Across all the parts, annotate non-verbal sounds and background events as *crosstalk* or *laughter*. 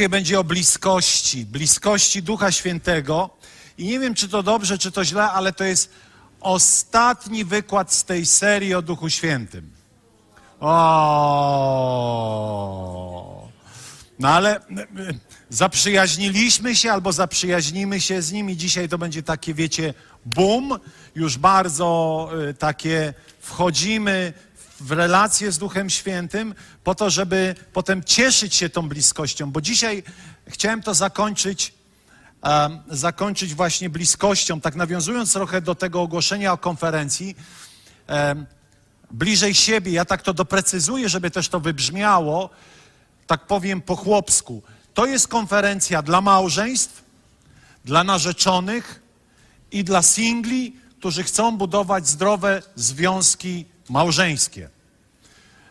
Dzisiaj będzie o bliskości, bliskości Ducha Świętego. I nie wiem, czy to dobrze, czy to źle, ale to jest ostatni wykład z tej serii o Duchu Świętym. O. No ale e, zaprzyjaźniliśmy się albo zaprzyjaźnimy się z nimi. Dzisiaj to będzie takie, wiecie, boom. Już bardzo y, takie wchodzimy w relację z Duchem Świętym, po to, żeby potem cieszyć się tą bliskością. Bo dzisiaj chciałem to zakończyć, um, zakończyć właśnie bliskością, tak nawiązując trochę do tego ogłoszenia o konferencji. Um, bliżej siebie, ja tak to doprecyzuję, żeby też to wybrzmiało, tak powiem po chłopsku. To jest konferencja dla małżeństw, dla narzeczonych i dla singli, którzy chcą budować zdrowe związki małżeńskie.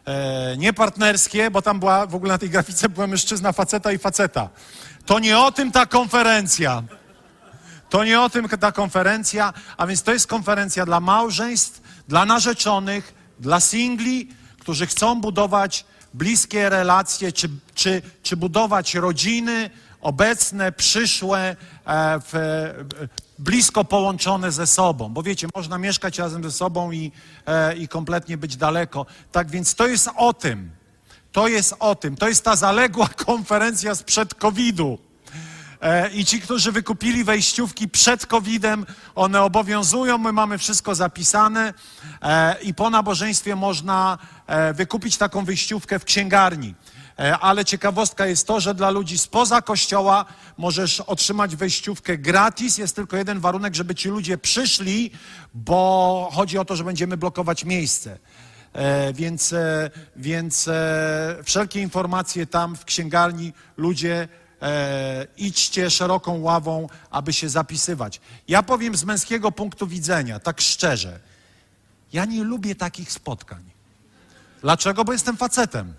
E, nie partnerskie, bo tam była, w ogóle na tej grafice była mężczyzna, faceta i faceta. To nie o tym ta konferencja. To nie o tym ta konferencja, a więc to jest konferencja dla małżeństw, dla narzeczonych, dla singli, którzy chcą budować bliskie relacje, czy, czy, czy budować rodziny obecne, przyszłe, e, w, blisko połączone ze sobą. Bo wiecie, można mieszkać razem ze sobą i, e, i kompletnie być daleko. Tak więc to jest o tym. To jest o tym. To jest ta zaległa *laughs* konferencja sprzed COVID-u. E, I ci, którzy wykupili wejściówki przed COVID-em, one obowiązują, my mamy wszystko zapisane e, i po nabożeństwie można e, wykupić taką wejściówkę w księgarni. E, ale ciekawostka jest to, że dla ludzi spoza kościoła możesz otrzymać wejściówkę gratis. Jest tylko jeden warunek, żeby ci ludzie przyszli, bo chodzi o to, że będziemy blokować miejsce. E, więc, e, więc wszelkie informacje tam w księgarni ludzie e, idźcie szeroką ławą, aby się zapisywać. Ja powiem z męskiego punktu widzenia, tak szczerze. Ja nie lubię takich spotkań. Dlaczego? Bo jestem facetem.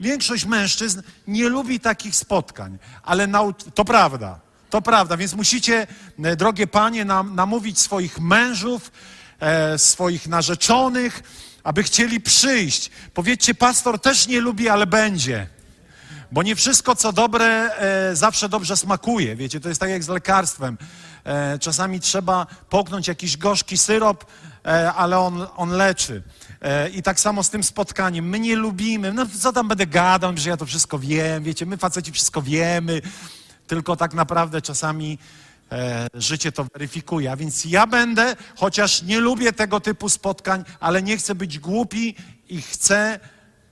Większość mężczyzn nie lubi takich spotkań, ale to prawda, to prawda, więc musicie, e, drogie panie, nam, namówić swoich mężów, e, swoich narzeczonych, aby chcieli przyjść. Powiedzcie, pastor też nie lubi, ale będzie. Bo nie wszystko, co dobre, e, zawsze dobrze smakuje. Wiecie, to jest tak jak z lekarstwem. E, czasami trzeba połknąć jakiś gorzki syrop, e, ale on, on leczy. E, I tak samo z tym spotkaniem. My nie lubimy, no co tam będę gadał, że ja to wszystko wiem, wiecie, my faceci wszystko wiemy, tylko tak naprawdę czasami e, życie to weryfikuje. A więc ja będę, chociaż nie lubię tego typu spotkań, ale nie chcę być głupi i chcę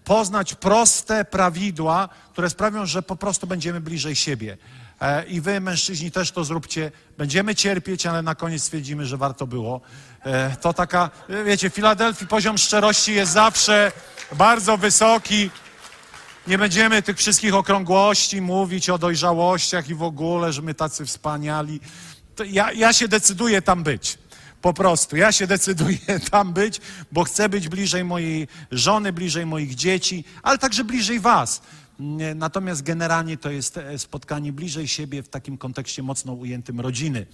poznać proste prawidła, które sprawią, że po prostu będziemy bliżej siebie. E, I wy, mężczyźni, też to zróbcie. Będziemy cierpieć, ale na koniec stwierdzimy, że warto było. E, To taka, e, wiecie, w Filadelfii poziom szczerości jest zawsze bardzo wysoki. Nie będziemy tych wszystkich okrągłości mówić o dojrzałościach i w ogóle, że my tacy wspaniali. Ja, ja się decyduję tam być. Po prostu. Ja się decyduję *laughs* tam być, bo chcę być bliżej mojej żony, bliżej moich dzieci, ale także bliżej Was. Natomiast generalnie to jest e, spotkanie bliżej siebie w takim kontekście mocno ujętym rodziny.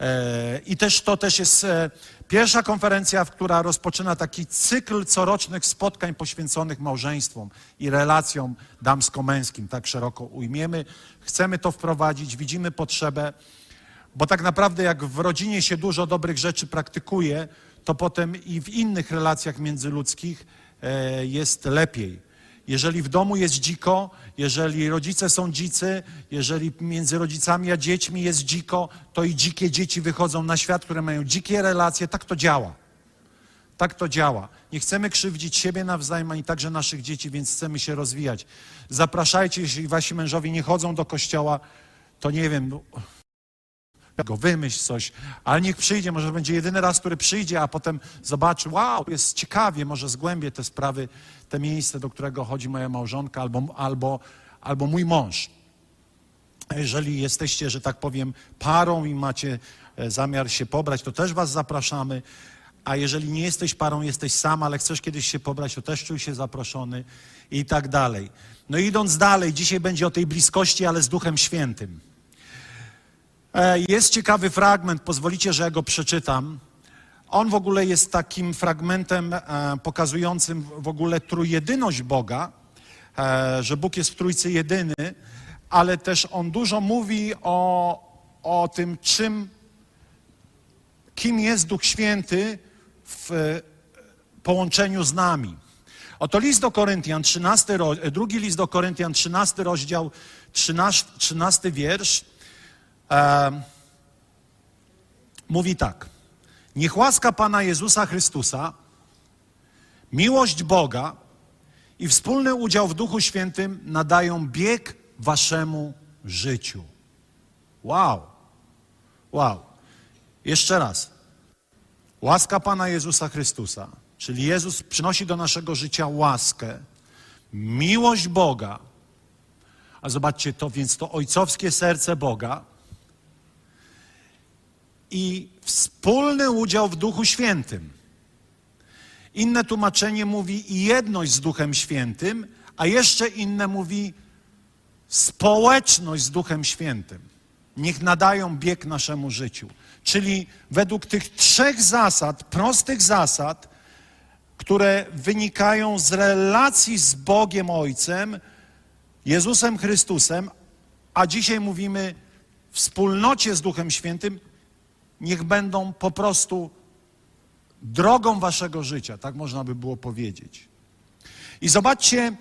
E, I też to też jest e, pierwsza konferencja, która rozpoczyna taki cykl corocznych spotkań poświęconych małżeństwom i relacjom damsko-męskim, tak szeroko ujmiemy. Chcemy to wprowadzić, widzimy potrzebę, bo tak naprawdę jak w rodzinie się dużo dobrych rzeczy praktykuje, to potem i w innych relacjach międzyludzkich jest lepiej. Jeżeli w domu jest dziko, jeżeli rodzice są dzicy, jeżeli między rodzicami a dziećmi jest dziko, to i dzikie dzieci wychodzą na świat, które mają dzikie relacje. Tak to działa. Tak to działa. Nie chcemy krzywdzić siebie nawzajem, ani także naszych dzieci, więc chcemy się rozwijać. Zapraszajcie, jeśli wasi mężowie nie chodzą do kościoła, to nie wiem, go wymyśl coś, ale niech przyjdzie, może będzie jedyny raz, który przyjdzie, a potem zobaczy, wow, jest ciekawie, może zgłębię te sprawy, te miejsce, do którego chodzi moja małżonka albo, albo, albo mój mąż. Jeżeli jesteście, że tak powiem, parą i macie e, zamiar się pobrać, to też was zapraszamy. A jeżeli nie jesteś parą, jesteś sam, ale chcesz kiedyś się pobrać, to też czuj się zaproszony i tak dalej. No idąc dalej, dzisiaj będzie o tej bliskości, ale z Duchem Świętym. E, Jest ciekawy fragment, pozwolicie, że ja go przeczytam. On w ogóle jest takim fragmentem e, pokazującym w ogóle trójjedyność Boga, e, że Bóg jest w Trójcy jedyny, ale też on dużo mówi o, o tym, czym, kim jest Duch Święty w połączeniu z nami. Oto list do Koryntian, 13, ro- e, drugi list do Koryntian, 13 rozdział, 13, 13 wiersz. E, mówi tak. Niech łaska Pana Jezusa Chrystusa, miłość Boga i wspólny udział w Duchu Świętym nadają bieg waszemu życiu. Wow. Wow. Jeszcze raz. Łaska Pana Jezusa Chrystusa, czyli Jezus przynosi do naszego życia łaskę, miłość Boga, a zobaczcie to, więc to ojcowskie serce Boga i wspólny udział w Duchu Świętym. Inne tłumaczenie mówi jedność z Duchem Świętym, a jeszcze inne mówi społeczność z Duchem Świętym. Niech nadają bieg naszemu życiu. Czyli według tych trzech zasad, prostych zasad, które wynikają z relacji z Bogiem Ojcem, Jezusem Chrystusem, a dzisiaj mówimy wspólnocie z Duchem Świętym, niech będą po prostu drogą waszego życia, tak można by było powiedzieć. I zobaczcie,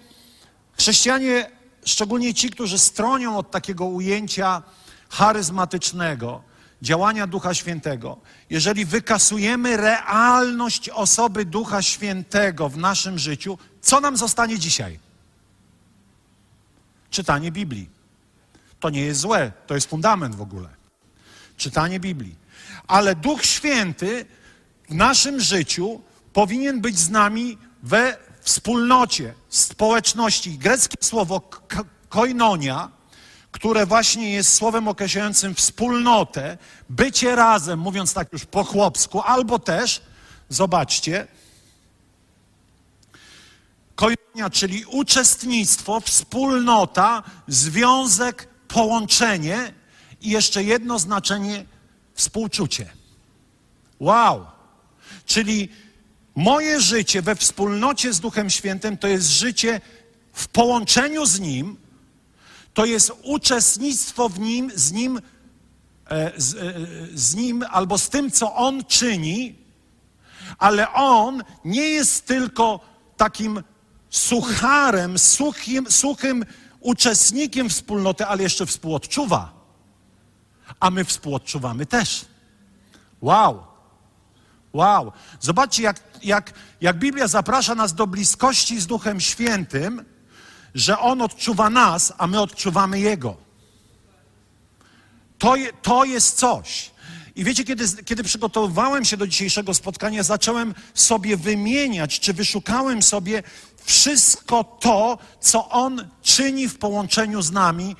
chrześcijanie, szczególnie ci, którzy stronią od takiego ujęcia charyzmatycznego, działania Ducha Świętego, jeżeli wykasujemy realność osoby Ducha Świętego w naszym życiu, co nam zostanie dzisiaj? Czytanie Biblii. To nie jest złe, to jest fundament w ogóle. Czytanie Biblii. Ale Duch Święty w naszym życiu powinien być z nami we wspólnocie, społeczności. Greckie słowo koinonia, które właśnie jest słowem określającym wspólnotę, bycie razem, mówiąc tak już po chłopsku, albo też, zobaczcie, koinonia, czyli uczestnictwo, wspólnota, związek, połączenie i jeszcze jedno znaczenie współczucie. Wow! Czyli moje życie we wspólnocie z Duchem Świętym to jest życie w połączeniu z Nim, to jest uczestnictwo w Nim, z Nim, e, z, e, z Nim albo z tym, co On czyni, ale On nie jest tylko takim sucharem, suchim, suchym uczestnikiem wspólnoty, ale jeszcze współodczuwa. A my współodczuwamy też. Wow! Wow! Zobaczcie, jak, jak, jak Biblia zaprasza nas do bliskości z Duchem Świętym, że On odczuwa nas, a my odczuwamy Jego. To, je, to jest coś. I wiecie, kiedy, kiedy przygotowywałem się do dzisiejszego spotkania, zacząłem sobie wymieniać, czy wyszukałem sobie wszystko to, co On czyni w połączeniu z nami,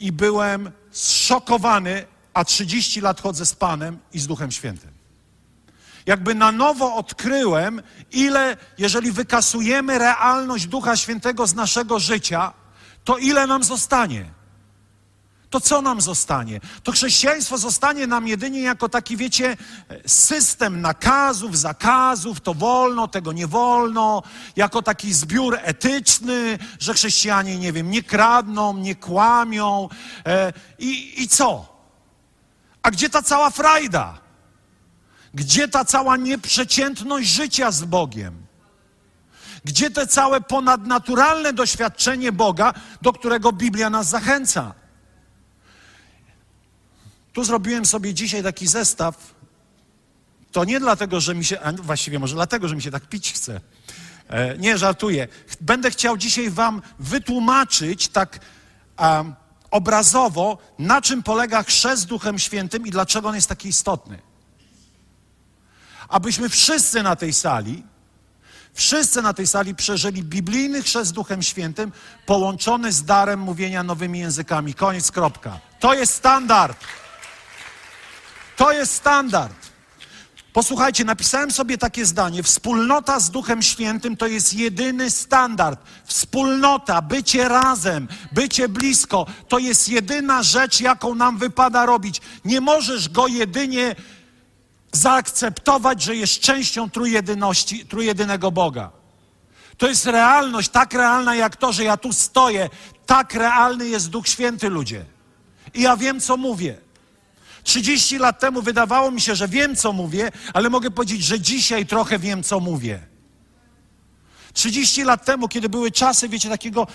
i byłem zszokowany, a 30 lat chodzę z Panem i z Duchem Świętym. Jakby na nowo odkryłem, ile, jeżeli wykasujemy realność Ducha Świętego z naszego życia, to ile nam zostanie? To co nam zostanie? To chrześcijaństwo zostanie nam jedynie jako taki, wiecie, system nakazów, zakazów, to wolno, tego nie wolno, jako taki zbiór etyczny, że chrześcijanie, nie wiem, nie kradną, nie kłamią. E, i, I co? A gdzie ta cała frajda? Gdzie ta cała nieprzeciętność życia z Bogiem? Gdzie te całe ponadnaturalne doświadczenie Boga, do którego Biblia nas zachęca? Tu zrobiłem sobie dzisiaj taki zestaw. To nie dlatego, że mi się, a właściwie może dlatego, że mi się tak pić chce. E, nie, żartuję. Będę chciał dzisiaj Wam wytłumaczyć tak um, obrazowo, na czym polega chrzest Duchem Świętym i dlaczego on jest taki istotny abyśmy wszyscy na tej sali Wszyscy na tej sali przeżyli biblijny chrzest Duchem Świętym połączony z darem mówienia nowymi językami. Koniec, kropka. To jest standard. To jest standard. Posłuchajcie, napisałem sobie takie zdanie. Wspólnota z Duchem Świętym to jest jedyny standard. Wspólnota, bycie razem, bycie blisko, to jest jedyna rzecz, jaką nam wypada robić. Nie możesz go jedynie zaakceptować, że jest częścią trójjedyności, trójjedynego Boga. To jest realność, tak realna jak to, że ja tu stoję. Tak realny jest Duch Święty, ludzie. I ja wiem, co mówię. 30 lat temu wydawało mi się, że wiem, co mówię, ale mogę powiedzieć, że dzisiaj trochę wiem, co mówię. 30 lat temu, kiedy były czasy, wiecie, takiego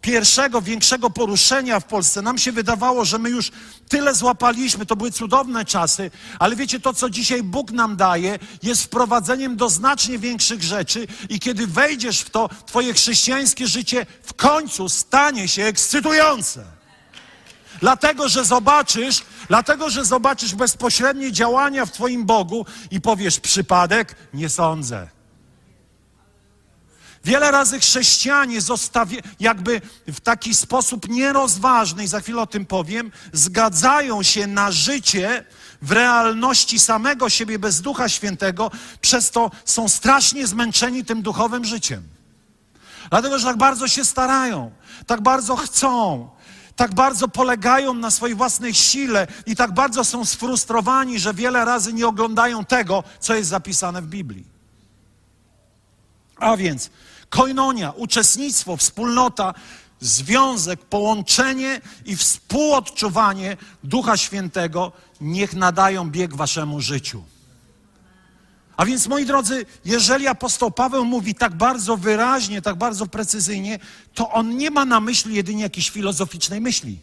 pierwszego, większego poruszenia w Polsce, nam się wydawało, że my już tyle złapaliśmy, to były cudowne czasy, ale wiecie, to, co dzisiaj Bóg nam daje, jest wprowadzeniem do znacznie większych rzeczy i kiedy wejdziesz w to, twoje chrześcijańskie życie w końcu stanie się ekscytujące. Dlatego, że zobaczysz, dlatego, że zobaczysz bezpośrednie działania w Twoim Bogu i powiesz przypadek? Nie sądzę. Wiele razy chrześcijanie jakby w taki sposób nierozważny, i za chwilę o tym powiem, zgadzają się na życie w realności samego siebie bez Ducha Świętego, przez to są strasznie zmęczeni tym duchowym życiem. Dlatego, że tak bardzo się starają, tak bardzo chcą, tak bardzo polegają na swojej własnej sile i tak bardzo są sfrustrowani, że wiele razy nie oglądają tego, co jest zapisane w Biblii. A więc koinonia, uczestnictwo, wspólnota, związek, połączenie i współodczuwanie Ducha Świętego niech nadają bieg waszemu życiu. A więc, moi drodzy, jeżeli apostoł Paweł mówi tak bardzo wyraźnie, tak bardzo precyzyjnie, to on nie ma na myśli jedynie jakiejś filozoficznej myśli.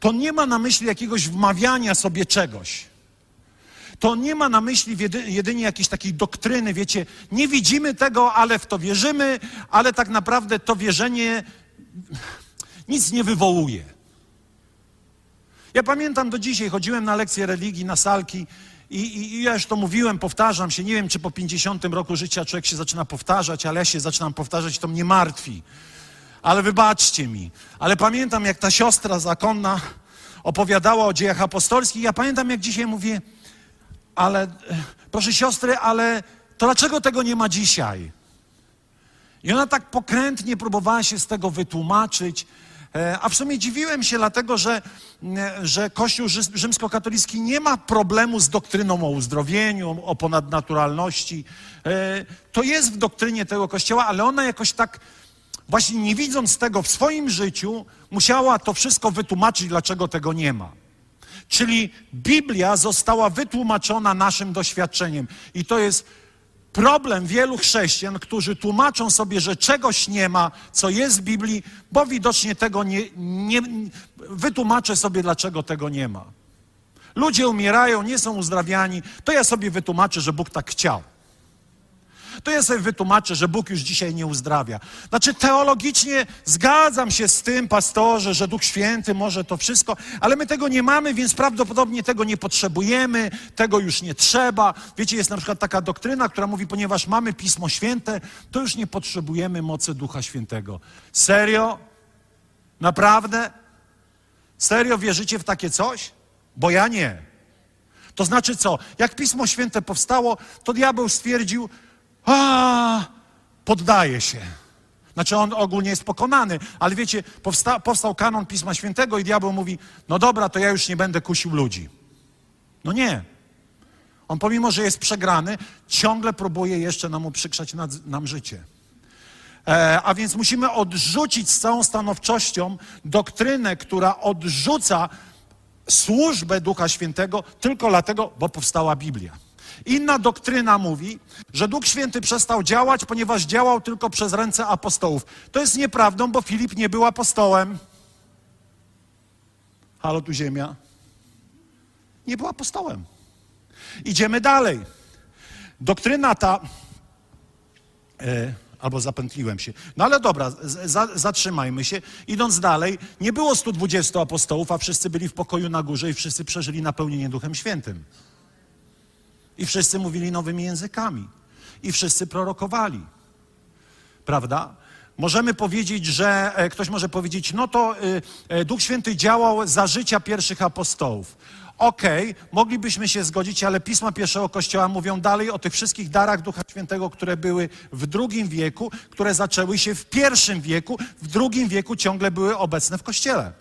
To nie ma na myśli jakiegoś wmawiania sobie czegoś. To nie ma na myśli jedynie jakiejś takiej doktryny, wiecie, nie widzimy tego, ale w to wierzymy, ale tak naprawdę to wierzenie nic nie wywołuje. Ja pamiętam do dzisiaj, chodziłem na lekcje religii, na salki i, i, ja już to mówiłem, powtarzam się. Nie wiem, czy po 50 roku życia człowiek się zaczyna powtarzać, ale ja się zaczynam powtarzać, to mnie martwi. Ale wybaczcie mi. Ale pamiętam, jak ta siostra zakonna opowiadała o dziejach apostolskich. Ja pamiętam, jak dzisiaj mówię, ale proszę siostry, ale to dlaczego tego nie ma dzisiaj? I ona tak pokrętnie próbowała się z tego wytłumaczyć. E, a w sumie dziwiłem się, dlatego że, e, że Kościół rzymskokatolicki nie ma problemu z doktryną o uzdrowieniu, o ponadnaturalności. E, to jest w doktrynie tego Kościoła, ale ona jakoś tak, właśnie nie widząc tego w swoim życiu, musiała to wszystko wytłumaczyć, dlaczego tego nie ma. Czyli Biblia została wytłumaczona naszym doświadczeniem. I to jest problem wielu chrześcijan, którzy tłumaczą sobie, że czegoś nie ma, co jest w Biblii, bo widocznie tego nie, nie wytłumaczę sobie, dlaczego tego nie ma. Ludzie umierają, nie są uzdrawiani, to ja sobie wytłumaczę, że Bóg tak chciał to ja sobie wytłumaczę, że Bóg już dzisiaj nie uzdrawia. Znaczy, teologicznie zgadzam się z tym, pastorze, że Duch Święty może to wszystko, ale my tego nie mamy, więc prawdopodobnie tego nie potrzebujemy, tego już nie trzeba. Wiecie, jest na przykład taka doktryna, która mówi, ponieważ mamy Pismo Święte, to już nie potrzebujemy mocy Ducha Świętego. Serio? Naprawdę? Serio wierzycie w takie coś? Bo ja nie. To znaczy co? Jak Pismo Święte powstało, to diabeł stwierdził, a poddaje się. Znaczy on ogólnie jest pokonany, ale wiecie, powsta, powstał kanon Pisma Świętego i diabeł mówi, no dobra, to ja już nie będę kusił ludzi. No nie. On pomimo, że jest przegrany, ciągle próbuje jeszcze nam uprzykrzać nad, nam życie. E, a więc musimy odrzucić z całą stanowczością doktrynę, która odrzuca służbę Ducha Świętego tylko dlatego, bo powstała Biblia. Inna doktryna mówi, że Duch Święty przestał działać, ponieważ działał tylko przez ręce apostołów. To jest nieprawdą, bo Filip nie był apostołem. Halo tu ziemia. Nie był apostołem. Idziemy dalej. Doktryna ta. E, albo zapętliłem się. No ale dobra, za, zatrzymajmy się. Idąc dalej, nie było 120 apostołów, a wszyscy byli w pokoju na górze i wszyscy przeżyli napełnienie Duchem Świętym. I wszyscy mówili nowymi językami. i wszyscy prorokowali. Prawda? Możemy powiedzieć, że e, ktoś może powiedzieć, no to y, e, Duch Święty działał za życia pierwszych apostołów. Okej, moglibyśmy się zgodzić, ale pisma pierwszego Kościoła mówią dalej o tych wszystkich darach Ducha Świętego, które były w drugim wieku, które zaczęły się w pierwszym wieku, w drugim wieku ciągle były obecne w Kościele.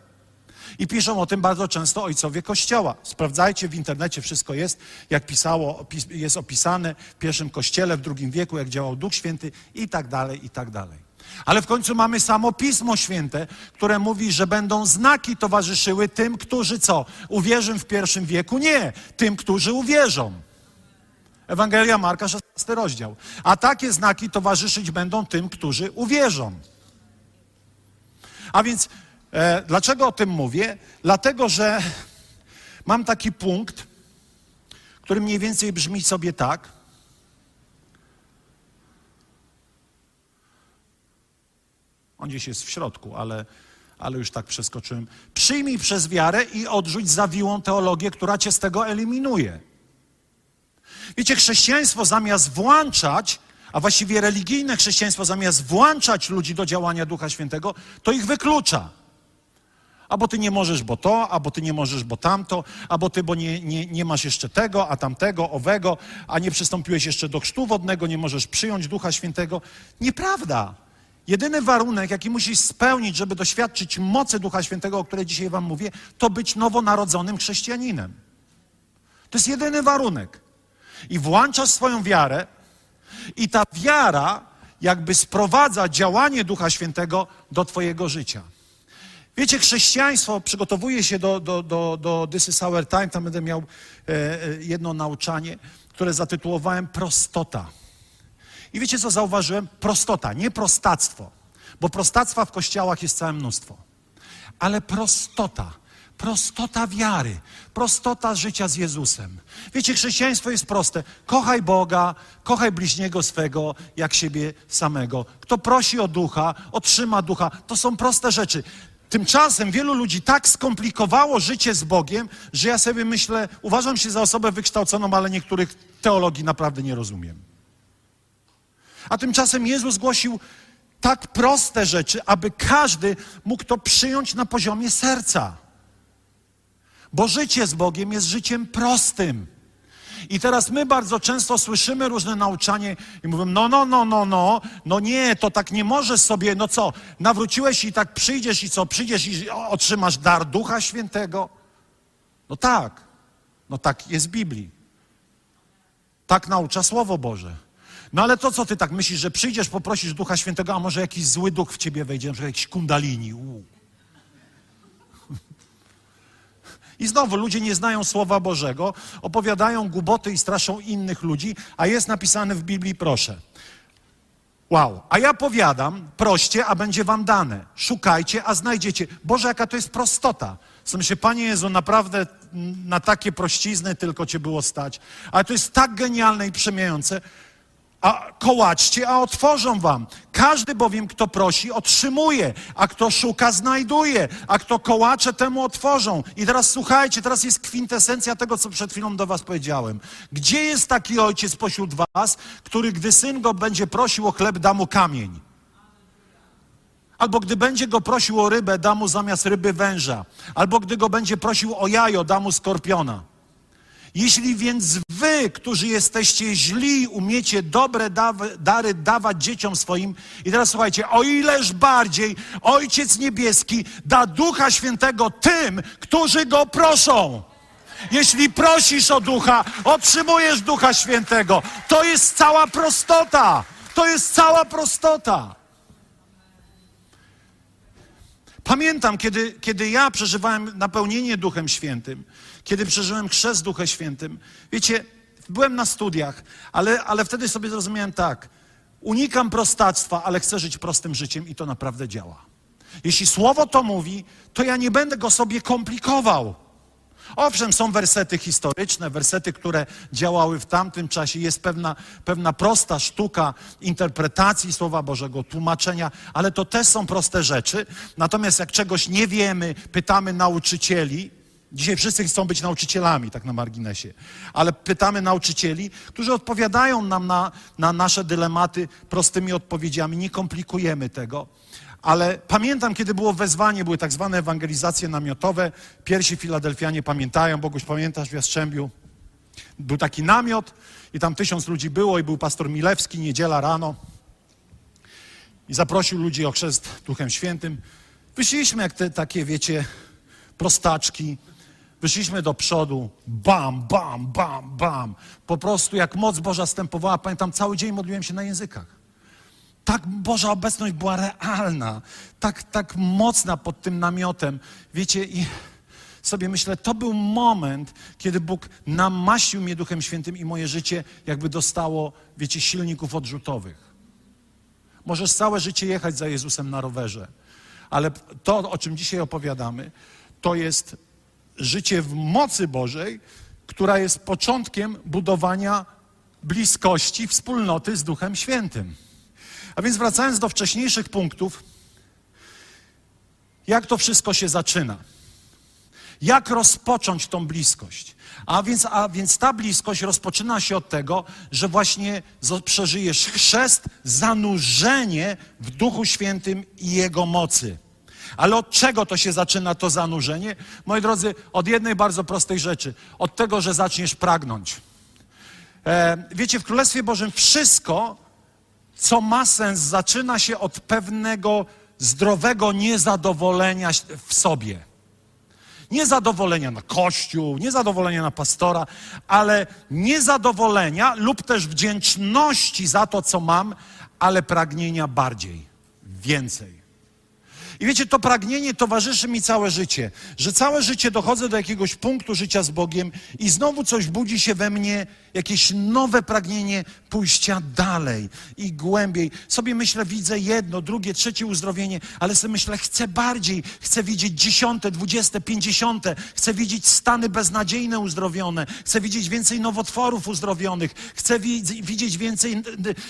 I piszą o tym bardzo często ojcowie Kościoła. Sprawdzajcie, w internecie wszystko jest, jak pisało, jest opisane w pierwszym Kościele, w drugim wieku, jak działał Duch Święty i tak dalej, i tak dalej. Ale w końcu mamy samo Pismo Święte, które mówi, że będą znaki towarzyszyły tym, którzy co? Uwierzą w pierwszym wieku? Nie, tym, którzy uwierzą. Ewangelia Marka, 16 rozdział. A takie znaki towarzyszyć będą tym, którzy uwierzą. A więc dlaczego o tym mówię? Dlatego, że mam taki punkt, który mniej więcej brzmi sobie tak. On gdzieś jest w środku, ale, ale już tak przeskoczyłem. Przyjmij przez wiarę i odrzuć zawiłą teologię, która cię z tego eliminuje. Wiecie, chrześcijaństwo zamiast włączać, a właściwie religijne chrześcijaństwo zamiast włączać ludzi do działania Ducha Świętego, to ich wyklucza. Albo ty nie możesz, bo to, albo ty nie możesz, bo tamto, albo ty, bo nie, nie, nie masz jeszcze tego, a tamtego, owego, a nie przystąpiłeś jeszcze do chrztu wodnego, nie możesz przyjąć Ducha Świętego. Nieprawda. Jedyny warunek, jaki musisz spełnić, żeby doświadczyć mocy Ducha Świętego, o której dzisiaj wam mówię, to być nowonarodzonym chrześcijaninem. To jest jedyny warunek. I włączasz swoją wiarę, i ta wiara jakby sprowadza działanie Ducha Świętego do Twojego życia. Wiecie, chrześcijaństwo przygotowuje się do, do, do, do This is Our Time. Tam będę miał e, e, jedno nauczanie, które zatytułowałem Prostota. I wiecie, co zauważyłem? Prostota, nie prostactwo. Bo prostactwa w kościołach jest całe mnóstwo. Ale prostota. Prostota wiary, prostota życia z Jezusem. Wiecie, chrześcijaństwo jest proste. Kochaj Boga, kochaj bliźniego swego jak siebie samego. Kto prosi o ducha, otrzyma ducha. To są proste rzeczy. Tymczasem wielu ludzi tak skomplikowało życie z Bogiem, że ja sobie myślę, uważam się za osobę wykształconą, ale niektórych teologii naprawdę nie rozumiem. A tymczasem Jezus głosił tak proste rzeczy, aby każdy mógł to przyjąć na poziomie serca. Bo życie z Bogiem jest życiem prostym. I teraz my bardzo często słyszymy różne nauczanie i mówimy, no, no, no, no, no, no nie, to tak nie możesz sobie, no co, nawróciłeś i tak przyjdziesz i co, przyjdziesz i otrzymasz dar Ducha Świętego? No tak, no tak jest w Biblii. Tak naucza Słowo Boże. No ale to co ty tak myślisz, że przyjdziesz, poprosisz Ducha Świętego, a może jakiś zły duch w ciebie wejdzie, na przykład jakiś kundalini. Uu. I znowu ludzie nie znają Słowa Bożego, opowiadają głupoty i straszą innych ludzi, a jest napisane w Biblii, proszę. Wow. A ja powiadam, proście, a będzie wam dane. Szukajcie, a znajdziecie. Boże, jaka to jest prostota. Co myślę, Panie Jezu, naprawdę na takie prościzny tylko Cię było stać. Ale to jest tak genialne i przemieniające. A kołaczcie, a otworzą wam. Każdy bowiem, kto prosi, otrzymuje, a kto szuka, znajduje, a kto kołacze, temu otworzą. I teraz słuchajcie, teraz jest kwintesencja tego, co przed chwilą do was powiedziałem. Gdzie jest taki ojciec pośród was, który, gdy syn go będzie prosił o chleb, da mu kamień? Albo gdy będzie go prosił o rybę, da mu zamiast ryby węża. Albo gdy go będzie prosił o jajo, da mu skorpiona. Jeśli więc wy, którzy jesteście źli, umiecie dobre dary dawać dzieciom swoim, i teraz słuchajcie, o ileż bardziej Ojciec Niebieski da Ducha Świętego tym, którzy go proszą. Jeśli prosisz o ducha, otrzymujesz Ducha Świętego. To jest cała prostota. To jest cała prostota. Pamiętam, kiedy, kiedy ja przeżywałem napełnienie Duchem Świętym, kiedy przeżyłem chrzest Duchem Świętym. Wiecie, byłem na studiach, ale, ale wtedy sobie zrozumiałem tak. Unikam prostactwa, ale chcę żyć prostym życiem i to naprawdę działa. Jeśli słowo to mówi, to ja nie będę go sobie komplikował. Owszem, są wersety historyczne, wersety, które działały w tamtym czasie. Jest pewna, pewna prosta sztuka interpretacji Słowa Bożego, tłumaczenia, ale to też są proste rzeczy. Natomiast jak czegoś nie wiemy, pytamy nauczycieli, Dzisiaj wszyscy chcą być nauczycielami, tak na marginesie. Ale pytamy nauczycieli, którzy odpowiadają nam na, na nasze dylematy prostymi odpowiedziami. Nie komplikujemy tego. Ale pamiętam, kiedy było wezwanie, były tak zwane ewangelizacje namiotowe. Pierwsi Filadelfianie pamiętają, Boguś pamiętasz w Jastrzębiu? Był taki namiot i tam tysiąc ludzi było i był pastor Milewski, niedziela rano. I zaprosił ludzi o chrzest Duchem Świętym. Wyszliśmy jak te takie, wiecie, prostaczki. Wyszliśmy do przodu, bam, bam, bam, bam. Po prostu jak moc Boża stępowała, pamiętam, cały dzień modliłem się na językach. Tak Boża obecność była realna, tak, tak mocna pod tym namiotem. Wiecie, i sobie myślę, to był moment, kiedy Bóg namaścił mnie Duchem Świętym i moje życie jakby dostało, wiecie, silników odrzutowych. Możesz całe życie jechać za Jezusem na rowerze, ale to, o czym dzisiaj opowiadamy, to jest życie w mocy Bożej, która jest początkiem budowania bliskości, wspólnoty z Duchem Świętym. A więc wracając do wcześniejszych punktów, jak to wszystko się zaczyna? Jak rozpocząć tą bliskość? A więc, a więc ta bliskość rozpoczyna się od tego, że właśnie przeżyjesz chrzest, zanurzenie w Duchu Świętym i Jego mocy. Ale od czego to się zaczyna to zanurzenie? Moi drodzy, od jednej bardzo prostej rzeczy. Od tego, że zaczniesz pragnąć. E, wiecie, w Królestwie Bożym wszystko, co ma sens, zaczyna się od pewnego zdrowego niezadowolenia w sobie. Niezadowolenia na kościół, niezadowolenia na pastora, ale niezadowolenia lub też wdzięczności za to, co mam, ale pragnienia bardziej, więcej. I wiecie, to pragnienie towarzyszy mi całe życie, że całe życie dochodzę do jakiegoś punktu życia z Bogiem i znowu coś budzi się we mnie, jakieś nowe pragnienie pójścia dalej i głębiej. Sobie myślę, widzę jedno, drugie, trzecie uzdrowienie, ale sobie myślę, chcę bardziej, chcę widzieć dziesiąte, dwudzieste, pięćdziesiąte, chcę widzieć stany beznadziejne uzdrowione, chcę widzieć więcej nowotworów uzdrowionych, chcę widzieć więcej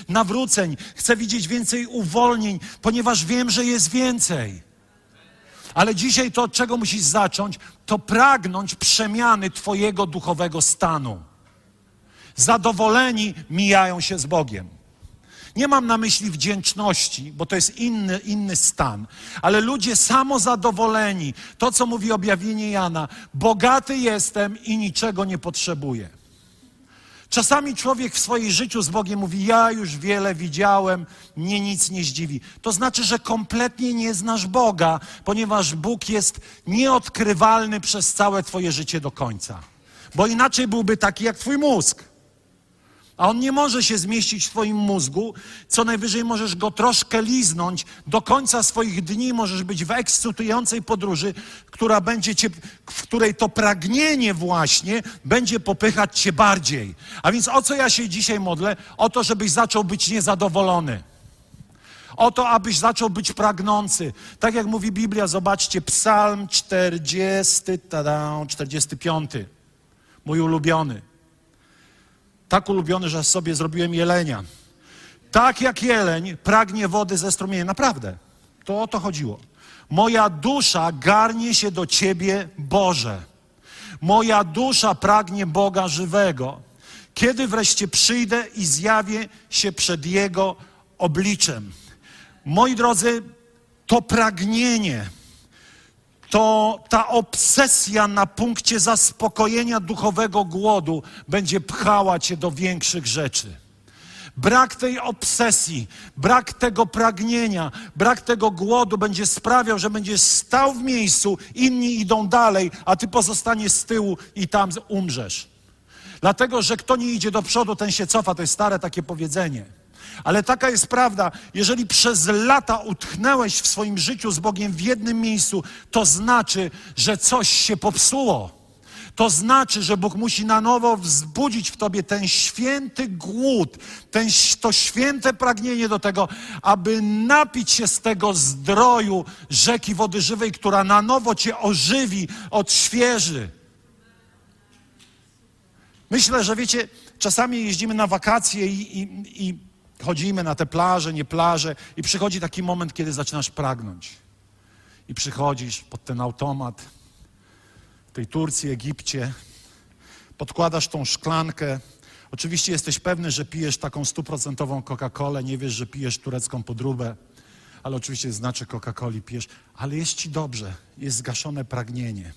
nawróceń, chcę widzieć więcej uwolnień, ponieważ wiem, że jest więcej. Ale dzisiaj to, od czego musisz zacząć, to pragnąć przemiany Twojego duchowego stanu. Zadowoleni mijają się z Bogiem. Nie mam na myśli wdzięczności, bo to jest inny, inny stan, ale ludzie samozadowoleni. To, co mówi objawienie Jana: Bogaty jestem i niczego nie potrzebuję. Czasami człowiek w swoim życiu z Bogiem mówi: Ja już wiele widziałem, mnie nic nie zdziwi. To znaczy, że kompletnie nie znasz Boga, ponieważ Bóg jest nieodkrywalny przez całe Twoje życie do końca. Bo inaczej byłby taki jak Twój mózg. A on nie może się zmieścić w Twoim mózgu. Co najwyżej możesz go troszkę liznąć. Do końca swoich dni możesz być w ekscytującej podróży, która będzie cię, w której to pragnienie właśnie będzie popychać Cię bardziej. A więc o co ja się dzisiaj modlę? O to, żebyś zaczął być niezadowolony. O to, abyś zaczął być pragnący. Tak jak mówi Biblia, zobaczcie, Psalm 40, tada, 45. Mój ulubiony tak ulubiony, że sobie zrobiłem jelenia. Tak jak jeleń pragnie wody ze strumienia. Naprawdę. To o to chodziło. Moja dusza garnie się do Ciebie, Boże. Moja dusza pragnie Boga żywego. Kiedy wreszcie przyjdę i zjawię się przed Jego obliczem. Moi drodzy, to pragnienie, to ta obsesja na punkcie zaspokojenia duchowego głodu będzie pchała cię do większych rzeczy. Brak tej obsesji, brak tego pragnienia, brak tego głodu będzie sprawiał, że będziesz stał w miejscu, inni idą dalej, a ty pozostaniesz z tyłu i tam umrzesz. Dlatego, że kto nie idzie do przodu, ten się cofa. To jest stare takie powiedzenie. Ale taka jest prawda. Jeżeli przez lata utchnęłeś w swoim życiu z Bogiem w jednym miejscu, to znaczy, że coś się popsuło. To znaczy, że Bóg musi na nowo wzbudzić w tobie ten święty głód, ten, to święte pragnienie do tego, aby napić się z tego zdroju rzeki wody żywej, która na nowo cię ożywi, odświeży. Myślę, że wiecie, czasami jeździmy na wakacje i, i, i chodzimy na te plaże, nie plaże i przychodzi taki moment, kiedy zaczynasz pragnąć. I przychodzisz pod ten automat, tej Turcji, Egipcie, podkładasz tą szklankę. Oczywiście jesteś pewny, że pijesz taką stuprocentową Coca-Colę, nie wiesz, że pijesz turecką podróbę, ale oczywiście znaczy Coca-Coli pijesz, ale jest ci dobrze, jest zgaszone pragnienie.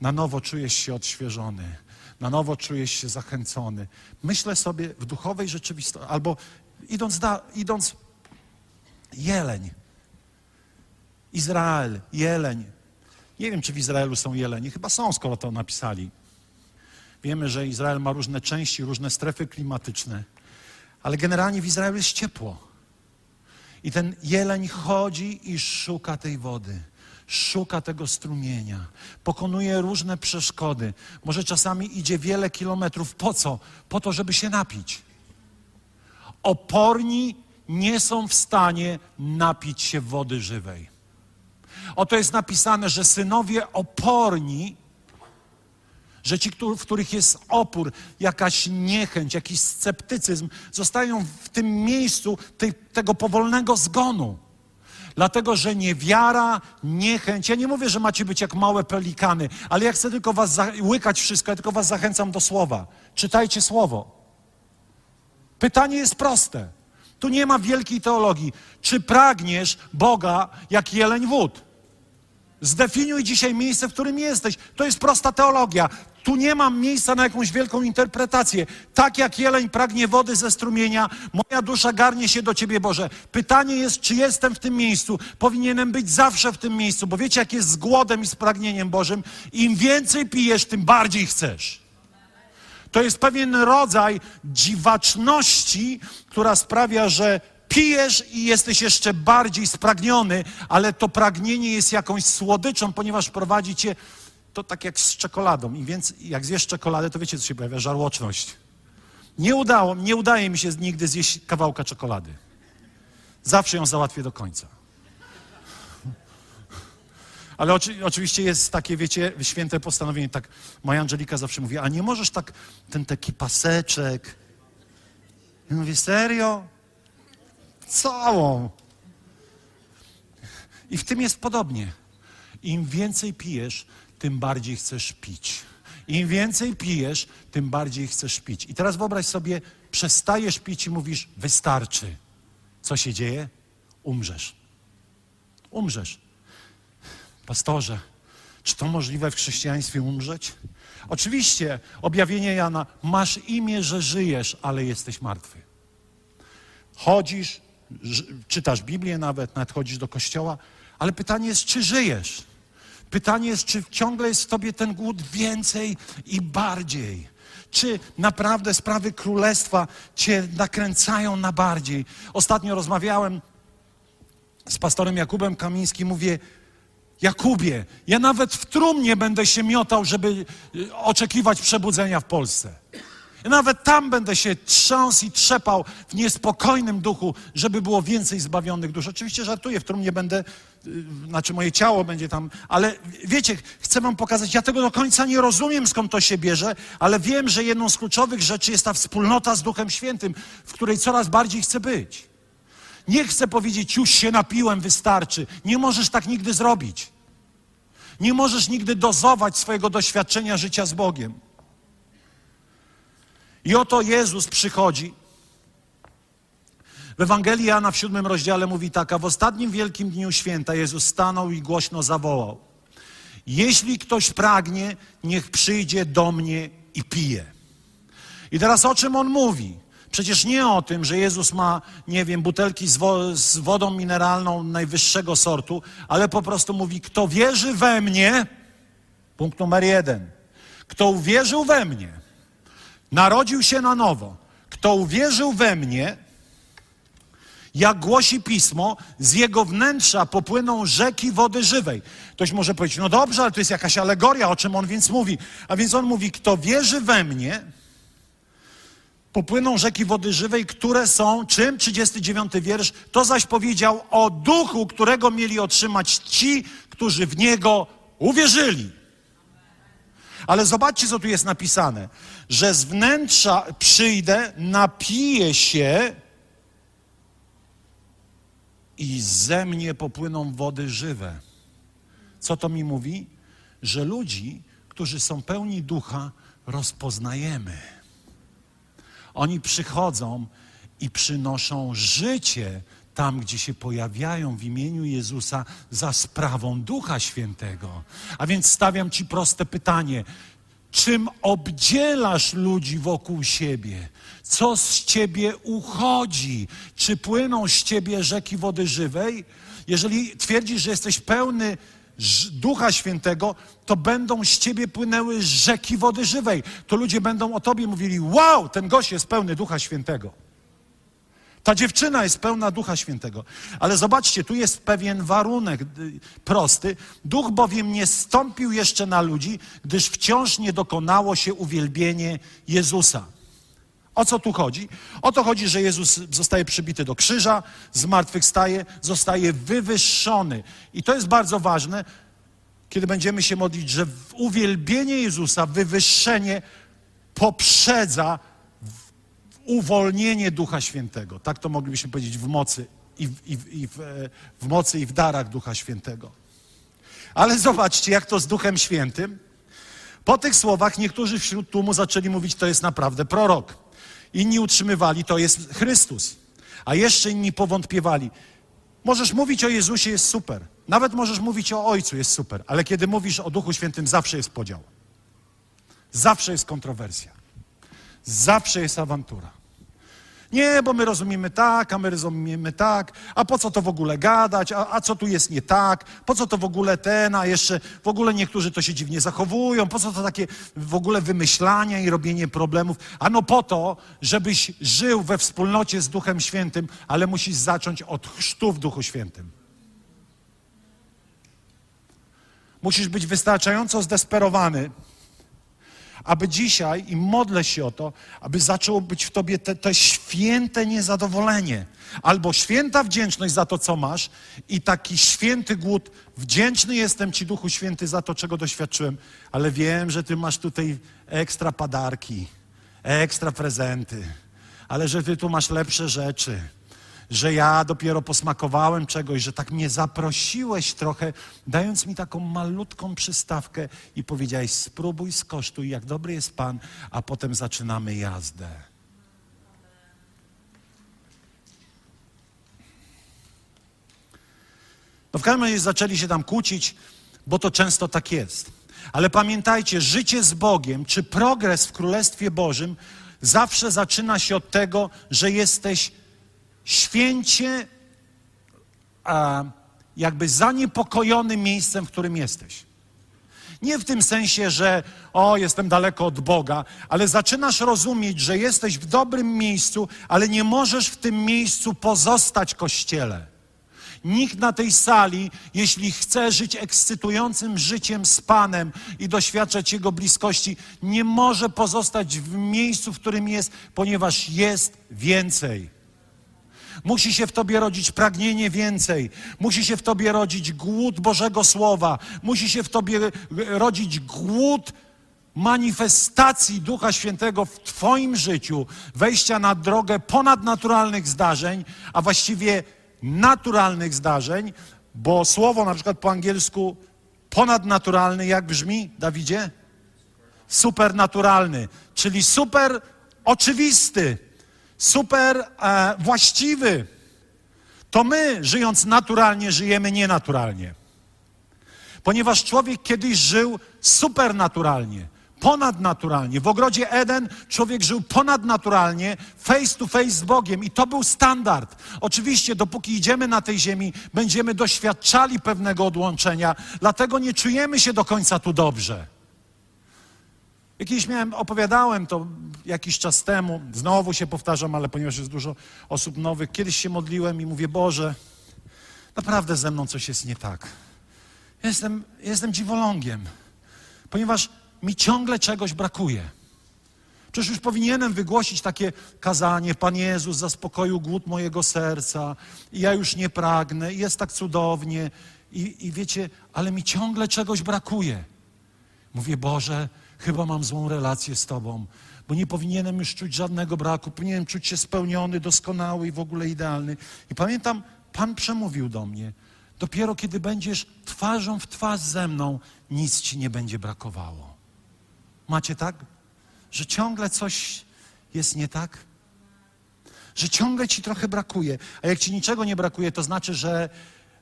Na nowo czujesz się odświeżony, na nowo czujesz się zachęcony. Myślę sobie w duchowej rzeczywistości, albo idąc, da, idąc jeleń, Izrael, jeleń. Nie wiem, czy w Izraelu są jelenie. Chyba są, skoro to napisali. Wiemy, że Izrael ma różne części, różne strefy klimatyczne, ale generalnie w Izraelu jest ciepło. I ten jeleń chodzi i szuka tej wody, szuka tego strumienia, pokonuje różne przeszkody. Może czasami idzie wiele kilometrów. Po co? Po to, żeby się napić. Oporni nie są w stanie napić się wody żywej. Oto jest napisane, że synowie oporni, że ci, w których jest opór, jakaś niechęć, jakiś sceptycyzm, zostają w tym miejscu tego powolnego zgonu. Dlatego, że niewiara, niechęć. Ja nie mówię, że macie być jak małe pelikany, ale ja chcę tylko was łykać wszystko, ja tylko was zachęcam do słowa. Czytajcie słowo. Pytanie jest proste. Tu nie ma wielkiej teologii. Czy pragniesz Boga jak jeleń wód? Zdefiniuj dzisiaj miejsce, w którym jesteś. To jest prosta teologia. Tu nie mam miejsca na jakąś wielką interpretację. Tak jak jeleń pragnie wody ze strumienia, moja dusza garnie się do Ciebie, Boże. Pytanie jest, czy jestem w tym miejscu. Powinienem być zawsze w tym miejscu, bo wiecie, jak jest z głodem i z pragnieniem Bożym. Im więcej pijesz, tym bardziej chcesz. To jest pewien rodzaj dziwaczności, która sprawia, że pijesz i jesteś jeszcze bardziej spragniony, ale to pragnienie jest jakąś słodyczą, ponieważ prowadzi cię to tak jak z czekoladą. I więc jak zjesz czekoladę, to wiecie, co się pojawia? Żarłoczność. Nie udało, nie udaje mi się nigdy zjeść kawałka czekolady. Zawsze ją załatwię do końca. Ale oczy, oczywiście jest takie, wiecie, święte postanowienie, tak moja Angelika zawsze mówi, a nie możesz tak ten taki paseczek. Ja mówię, serio? Całą. I w tym jest podobnie. Im więcej pijesz, tym bardziej chcesz pić. Im więcej pijesz, tym bardziej chcesz pić. I teraz wyobraź sobie, przestajesz pić i mówisz, wystarczy. Co się dzieje? Umrzesz. Umrzesz. Pastorze, czy to możliwe w chrześcijaństwie umrzeć? Oczywiście, objawienie Jana, masz imię, że żyjesz, ale jesteś martwy. Chodzisz, czytasz Biblię nawet, nawet chodzisz do kościoła, ale pytanie jest, czy żyjesz? Pytanie jest, czy ciągle jest w tobie ten głód więcej i bardziej? Czy naprawdę sprawy królestwa cię nakręcają na bardziej? Ostatnio rozmawiałem z pastorem Jakubem Kamińskim, mówię, Jakubie, ja nawet w trumnie będę się miotał, żeby y, oczekiwać przebudzenia w Polsce. Ja nawet tam będę się trząsł i trzepał w niespokojnym duchu, żeby było więcej zbawionych dusz. Oczywiście żartuję, w trumnie będę, y, znaczy moje ciało będzie tam, ale wiecie, chcę wam pokazać, ja tego do końca nie rozumiem, skąd to się bierze, ale wiem, że jedną z kluczowych rzeczy jest ta wspólnota z Duchem Świętym, w której coraz bardziej chcę być. Nie chcę powiedzieć, już się napiłem, wystarczy. Nie możesz tak nigdy zrobić. Nie możesz nigdy dozować swojego doświadczenia życia z Bogiem. I oto Jezus przychodzi. W Ewangelii Jana w siódmym rozdziale mówi tak, a w ostatnim wielkim dniu święta Jezus stanął i głośno zawołał. Jeśli ktoś pragnie, niech przyjdzie do mnie i pije. I teraz o czym on mówi? Przecież nie o tym, że Jezus ma, nie wiem, butelki z, wo z wodą mineralną najwyższego sortu, ale po prostu mówi, kto wierzy we mnie, punkt numer jeden, kto uwierzył we mnie, narodził się na nowo, kto uwierzył we mnie, jak głosi pismo, z jego wnętrza popłyną rzeki wody żywej. Ktoś może powiedzieć, no dobrze, ale to jest jakaś alegoria, o czym on więc mówi. A więc on mówi, kto wierzy we mnie, popłyną rzeki wody żywej, które są czym? 39 wiersz. To zaś powiedział o duchu, którego mieli otrzymać ci, którzy w niego uwierzyli. Ale zobaczcie, co tu jest napisane, że z wnętrza przyjdę, napiję się i ze mnie popłyną wody żywe. Co to mi mówi? Że ludzi, którzy są pełni ducha, rozpoznajemy. Oni przychodzą i przynoszą życie tam, gdzie się pojawiają w imieniu Jezusa za sprawą Ducha Świętego. A więc stawiam Ci proste pytanie. Czym obdzielasz ludzi wokół siebie? Co z ciebie uchodzi? Czy płyną z ciebie rzeki wody żywej? Jeżeli twierdzisz, że jesteś pełny Ducha Świętego, to będą z ciebie płynęły rzeki wody żywej. To ludzie będą o tobie mówili: Wow, ten gość jest pełny Ducha Świętego. Ta dziewczyna jest pełna Ducha Świętego. Ale zobaczcie, tu jest pewien warunek y, prosty. Duch bowiem nie stąpił jeszcze na ludzi, gdyż wciąż nie dokonało się uwielbienie Jezusa. O co tu chodzi? O to chodzi, że Jezus zostaje przybity do krzyża, zmartwychwstaje, zostaje wywyższony. I to jest bardzo ważne, kiedy będziemy się modlić, że uwielbienie Jezusa, wywyższenie poprzedza uwolnienie Ducha Świętego. Tak to moglibyśmy powiedzieć w mocy i w, i w, i w, e, w mocy i w darach Ducha Świętego. Ale zobaczcie, jak to z Duchem Świętym. Po tych słowach niektórzy wśród tłumu zaczęli mówić, to jest naprawdę prorok. Inni utrzymywali, to jest Chrystus. A jeszcze inni powątpiewali. Możesz mówić o Jezusie, jest super. Nawet możesz mówić o Ojcu, jest super. Ale kiedy mówisz o Duchu Świętym, zawsze jest podział. Zawsze jest kontrowersja. Zawsze jest awantura. Nie, bo my rozumiemy tak, a my rozumiemy tak, a po co to w ogóle gadać, a, a, co tu jest nie tak, po co to w ogóle ten, a jeszcze w ogóle niektórzy to się dziwnie zachowują, po co to takie w ogóle wymyślania i robienie problemów. Ano po to, żebyś żył we wspólnocie z Duchem Świętym, ale musisz zacząć od chrztu w Duchu Świętym. Musisz być wystarczająco zdesperowany, aby dzisiaj, i modlę się o to, aby zaczęło być w tobie te, te święte niezadowolenie, albo święta wdzięczność za to, co masz, i taki święty głód. Wdzięczny jestem Ci, Duchu Święty, za to, czego doświadczyłem, ale wiem, że Ty masz tutaj ekstra padarki, ekstra prezenty, ale że Ty tu masz lepsze rzeczy że ja dopiero posmakowałem czegoś, że tak mnie zaprosiłeś trochę, dając mi taką malutką przystawkę i powiedziałeś: spróbuj, skosztuj, jak dobry jest Pan, a potem zaczynamy jazdę. No w każdym razie zaczęli się tam kłócić, bo to często tak jest. Ale pamiętajcie, życie z Bogiem, czy progres w Królestwie Bożym zawsze zaczyna się od tego, że jesteś święcie jakby zaniepokojonym miejscem, w którym jesteś. Nie w tym sensie, że o, jestem daleko od Boga, ale zaczynasz rozumieć, że jesteś w dobrym miejscu, ale nie możesz w tym miejscu pozostać kościele. Nikt na tej sali, jeśli chce żyć ekscytującym życiem z Panem i doświadczać Jego bliskości, nie może pozostać w miejscu, w którym jest, ponieważ jest więcej. Musi się w tobie rodzić pragnienie więcej. Musi się w tobie rodzić głód Bożego Słowa. Musi się w tobie rodzić głód manifestacji Ducha Świętego w Twoim życiu, wejścia na drogę ponadnaturalnych zdarzeń, a właściwie naturalnych zdarzeń, bo słowo na przykład po angielsku ponadnaturalny jak brzmi, Dawidzie? Supernaturalny, czyli super oczywisty super e, właściwy, to my, żyjąc naturalnie, żyjemy nienaturalnie. Ponieważ człowiek kiedyś żył supernaturalnie, ponadnaturalnie. W ogrodzie Eden człowiek żył ponadnaturalnie, face to face z Bogiem i to był standard. Oczywiście, dopóki idziemy na tej ziemi, będziemy doświadczali pewnego odłączenia, dlatego nie czujemy się do końca tu dobrze. Jakiś miałem, opowiadałem to jakiś czas temu, znowu się powtarzam, ale ponieważ jest dużo osób nowych, kiedyś się modliłem i mówię, Boże, naprawdę ze mną coś jest nie tak. Jestem, jestem dziwolągiem, ponieważ mi ciągle czegoś brakuje. Przecież już powinienem wygłosić takie kazanie, Pan Jezus zaspokoił głód mojego serca i ja już nie pragnę i jest tak cudownie i, i wiecie, ale mi ciągle czegoś brakuje. Mówię, Boże, chyba mam złą relację z Tobą, bo nie powinienem już czuć żadnego braku, powinienem czuć się spełniony, doskonały i w ogóle idealny. I pamiętam, Pan przemówił do mnie, dopiero kiedy będziesz twarzą w twarz ze mną, nic Ci nie będzie brakowało. Macie tak? Że ciągle coś jest nie tak? Że ciągle ci trochę brakuje. A jak ci niczego nie brakuje, to znaczy, że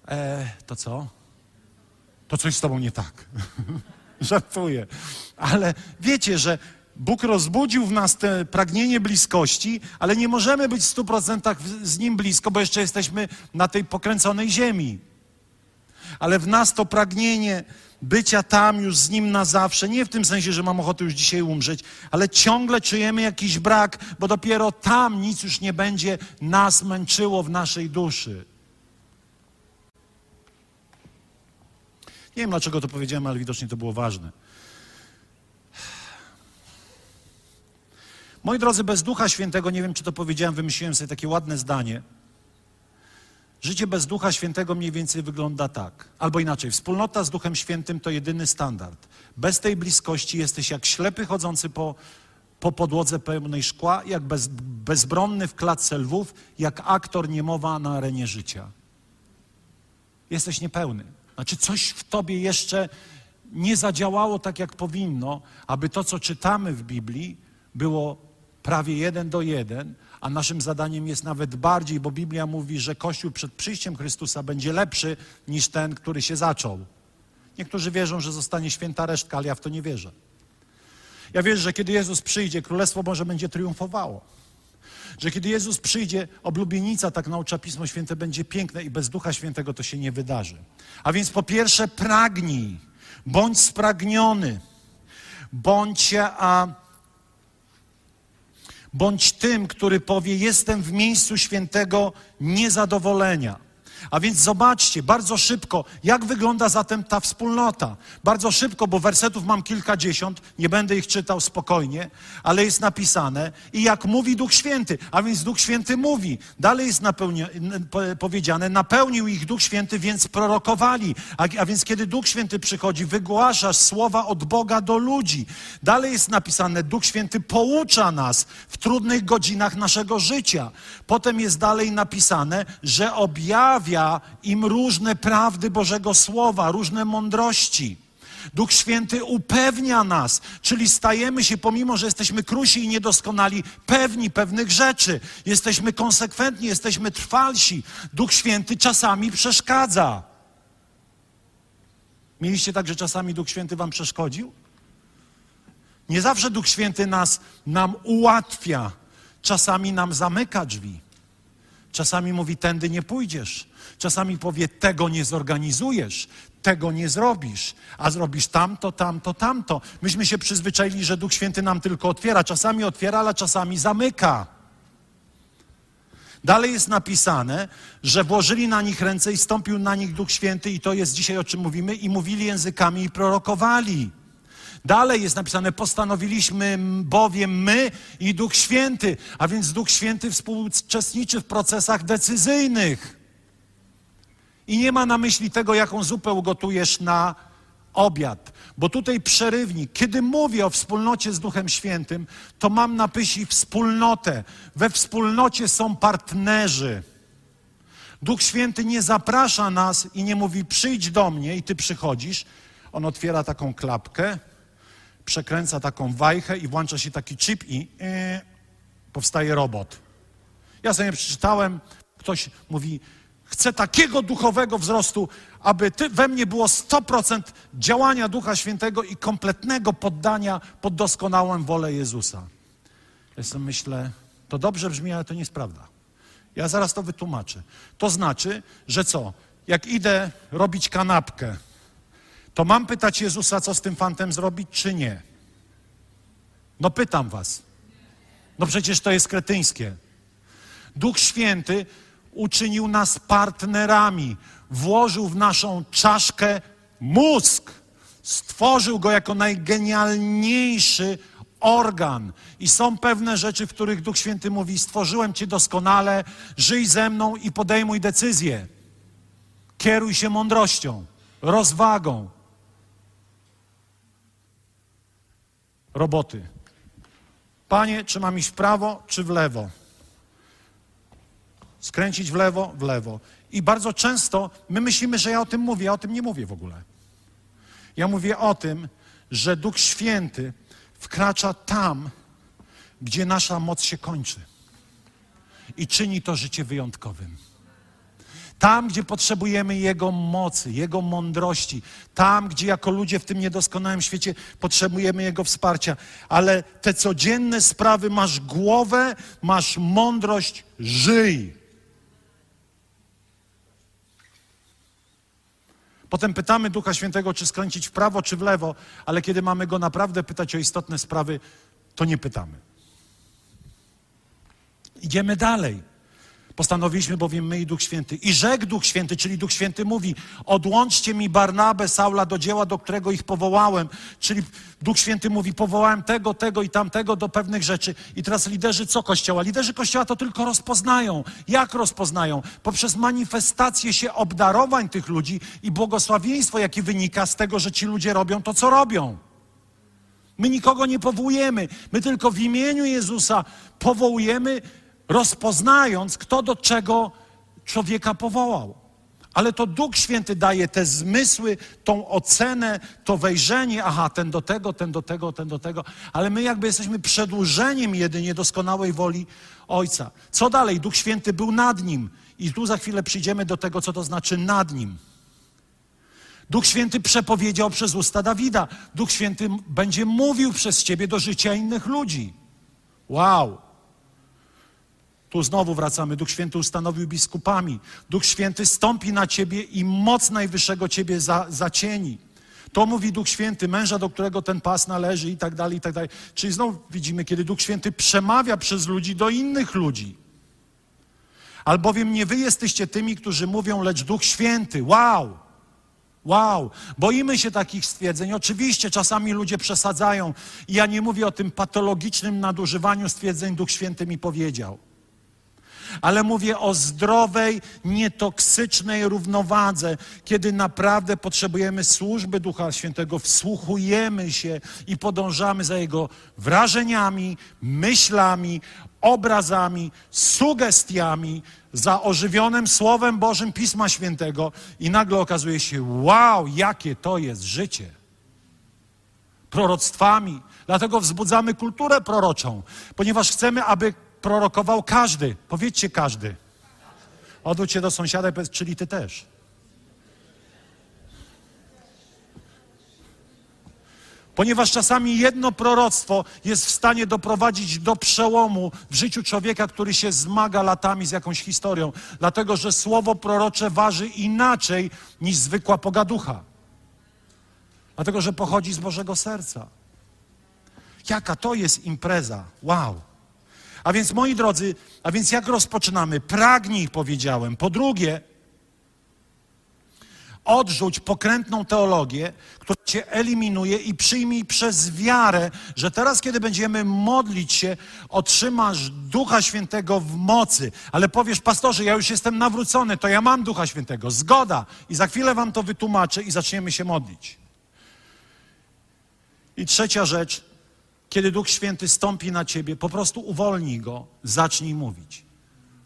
e, to co? To coś z tobą nie tak. *laughs* *laughs* Żartuję. Ale wiecie, że Bóg rozbudził w nas te pragnienie bliskości, ale nie możemy być w stu procentach z Nim blisko, bo jeszcze jesteśmy na tej pokręconej ziemi. Ale w nas to pragnienie bycia tam już z Nim na zawsze, nie w tym sensie, że mam ochotę już dzisiaj umrzeć, ale ciągle czujemy jakiś brak, bo dopiero tam nic już nie będzie nas męczyło w naszej duszy. Nie wiem, dlaczego to powiedziałem, ale widocznie to było ważne. Moi drodzy, bez Ducha Świętego, nie wiem czy to powiedziałem, wymyśliłem sobie takie ładne zdanie. Życie bez Ducha Świętego mniej więcej wygląda tak. Albo inaczej, wspólnota z Duchem Świętym to jedyny standard. Bez tej bliskości jesteś jak ślepy chodzący po, po podłodze pełnej szkła, jak bez, bezbronny w klatce lwów, jak aktor niemowa na arenie życia. Jesteś niepełny. Znaczy coś w tobie jeszcze nie zadziałało tak, jak powinno, aby to, co czytamy w Biblii, było prawie jeden do jeden, a naszym zadaniem jest nawet bardziej, bo Biblia mówi, że Kościół przed przyjściem Chrystusa będzie lepszy niż ten, który się zaczął. Niektórzy wierzą, że zostanie święta resztka, ale ja w to nie wierzę. Ja wierzę, że kiedy Jezus przyjdzie, Królestwo Boże będzie triumfowało. Że kiedy Jezus przyjdzie, oblubienica, tak naucza Pismo Święte, będzie piękne i bez Ducha Świętego to się nie wydarzy. A więc po pierwsze pragnij, bądź spragniony, bądź a, bądź tym, który powie: Jestem w miejscu świętego niezadowolenia. A więc zobaczcie bardzo szybko, jak wygląda zatem ta wspólnota. Bardzo szybko, bo wersetów mam kilkadziesiąt, nie będę ich czytał spokojnie, ale jest napisane i jak mówi Duch Święty, a więc Duch Święty mówi. Dalej jest napełni, powiedziane, napełnił ich Duch Święty, więc prorokowali. A, a więc kiedy Duch Święty przychodzi, wygłaszasz słowa od Boga do ludzi. Dalej jest napisane, Duch Święty poucza nas w trudnych godzinach naszego życia. Potem jest dalej napisane, że objawia objawia im różne prawdy Bożego Słowa, różne mądrości. Duch Święty upewnia nas, czyli stajemy się, pomimo że jesteśmy krusi i niedoskonali, pewni pewnych rzeczy. Jesteśmy konsekwentni, jesteśmy trwalsi. Duch Święty czasami przeszkadza. Mieliście tak, że czasami Duch Święty wam przeszkodził? Nie zawsze Duch Święty nas nam ułatwia, czasami nam zamyka drzwi. Czasami mówi, tędy nie pójdziesz. Czasami powie, tego nie zorganizujesz, tego nie zrobisz, a zrobisz tamto, tamto, tamto. Myśmy się przyzwyczaili, że Duch Święty nam tylko otwiera. Czasami otwiera, ale czasami zamyka. Dalej jest napisane, że włożyli na nich ręce i stąpił na nich Duch Święty, i to jest dzisiaj o czym mówimy, i mówili językami i prorokowali. Dalej jest napisane, postanowiliśmy bowiem my i Duch Święty, a więc Duch Święty współuczestniczy w procesach decyzyjnych. I nie ma na myśli tego, jaką zupę ugotujesz na obiad. Bo tutaj przerywnik, kiedy mówię o wspólnocie z Duchem Świętym, to mam na myśli wspólnotę. We wspólnocie są partnerzy. Duch Święty nie zaprasza nas i nie mówi przyjdź do mnie i ty przychodzisz. On otwiera taką klapkę, przekręca taką wajchę i włącza się taki chip i yy, powstaje robot. Ja sobie przeczytałem, ktoś mówi, chcę takiego duchowego wzrostu, aby ty, we mnie było 100% działania Ducha Świętego i kompletnego poddania pod doskonałą wolę Jezusa. Sobie myślę, to dobrze brzmi, ale to nie jest prawda. Ja zaraz to wytłumaczę. To znaczy, że co? Jak idę robić kanapkę, to mam pytać Jezusa, co z tym fantem zrobić, czy nie? No pytam was. No przecież to jest kretyńskie. Duch Święty uczynił nas partnerami, włożył w naszą czaszkę mózg, stworzył go jako najgenialniejszy organ. I są pewne rzeczy, w których Duch Święty mówi: Stworzyłem cię doskonale, żyj ze mną i podejmuj decyzje. Kieruj się mądrością, rozwagą. Roboty. Panie, czy mam iść w prawo, czy w lewo? Skręcić w lewo, w lewo. I bardzo często my myślimy, że ja o tym mówię, ja o tym nie mówię w ogóle. Ja mówię o tym, że Duch Święty wkracza tam, gdzie nasza moc się kończy i czyni to życie wyjątkowym. Tam, gdzie potrzebujemy Jego mocy, Jego mądrości, tam, gdzie jako ludzie w tym niedoskonałym świecie potrzebujemy Jego wsparcia, ale te codzienne sprawy masz głowę, masz mądrość, żyj. Potem pytamy Ducha Świętego, czy skręcić w prawo, czy w lewo, ale kiedy mamy go naprawdę pytać o istotne sprawy, to nie pytamy. Idziemy dalej. Postanowiliśmy bowiem my i Duch Święty. I rzekł Duch Święty, czyli Duch Święty mówi: Odłączcie mi Barnabę, Saula do dzieła, do którego ich powołałem. Czyli Duch Święty mówi: Powołałem tego, tego i tamtego do pewnych rzeczy. I teraz liderzy co kościoła? Liderzy kościoła to tylko rozpoznają. Jak rozpoznają? Poprzez manifestację się obdarowań tych ludzi i błogosławieństwo, jakie wynika z tego, że ci ludzie robią to, co robią. My nikogo nie powołujemy. My tylko w imieniu Jezusa powołujemy rozpoznając, kto do czego człowieka powołał. Ale to Duch Święty daje te zmysły, tą ocenę, to wejrzenie, aha, ten do tego, ten do tego, ten do tego, ale my jakby jesteśmy przedłużeniem jedynie doskonałej woli Ojca. Co dalej? Duch Święty był nad nim. I tu za chwilę przyjdziemy do tego, co to znaczy nad nim. Duch Święty przepowiedział przez usta Dawida. Duch Święty będzie mówił przez ciebie do życia innych ludzi. Wow! Tu znowu wracamy. Duch Święty ustanowił biskupami. Duch Święty stąpi na ciebie i moc Najwyższego ciebie za, zacieni. To mówi Duch Święty, męża, do którego ten pas należy i tak dalej, i tak dalej. Czyli znowu widzimy, kiedy Duch Święty przemawia przez ludzi do innych ludzi. Albowiem nie wy jesteście tymi, którzy mówią, lecz Duch Święty. Wow! Wow, boimy się takich stwierdzeń. Oczywiście czasami ludzie przesadzają. I ja nie mówię o tym patologicznym nadużywaniu stwierdzeń Duch Święty mi powiedział ale mówię o zdrowej, nietoksycznej równowadze, kiedy naprawdę potrzebujemy służby Ducha Świętego, wsłuchujemy się i podążamy za Jego wrażeniami, myślami, obrazami, sugestiami, za ożywionym Słowem Bożym Pisma Świętego i nagle okazuje się, wow, jakie to jest życie. Proroctwami. Dlatego wzbudzamy kulturę proroczą, ponieważ chcemy, aby prorokował każdy. Powiedzcie każdy. Odwróć się do sąsiada i powiedz, czyli ty też. Ponieważ czasami jedno proroctwo jest w stanie doprowadzić do przełomu w życiu człowieka, który się zmaga latami z jakąś historią. Dlatego, że słowo prorocze waży inaczej niż zwykła pogaducha. Dlatego, że pochodzi z Bożego serca. Jaka to jest impreza? Wow! A więc, moi drodzy, a więc jak rozpoczynamy? Pragnij, powiedziałem. Po drugie, odrzuć pokrętną teologię, która cię eliminuje i przyjmij przez wiarę, że teraz, kiedy będziemy modlić się, otrzymasz Ducha Świętego w mocy. Ale powiesz, pastorze, ja już jestem nawrócony, to ja mam Ducha Świętego. Zgoda. I za chwilę wam to wytłumaczę i zaczniemy się modlić. I trzecia rzecz, kiedy Duch Święty stąpi na ciebie, po prostu uwolnij go, zacznij mówić.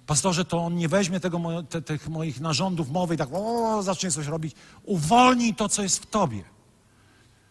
Pastorze, to on nie weźmie tego, te, tych moich narządów mowy i tak o, zacznie coś robić. Uwolnij to, co jest w tobie.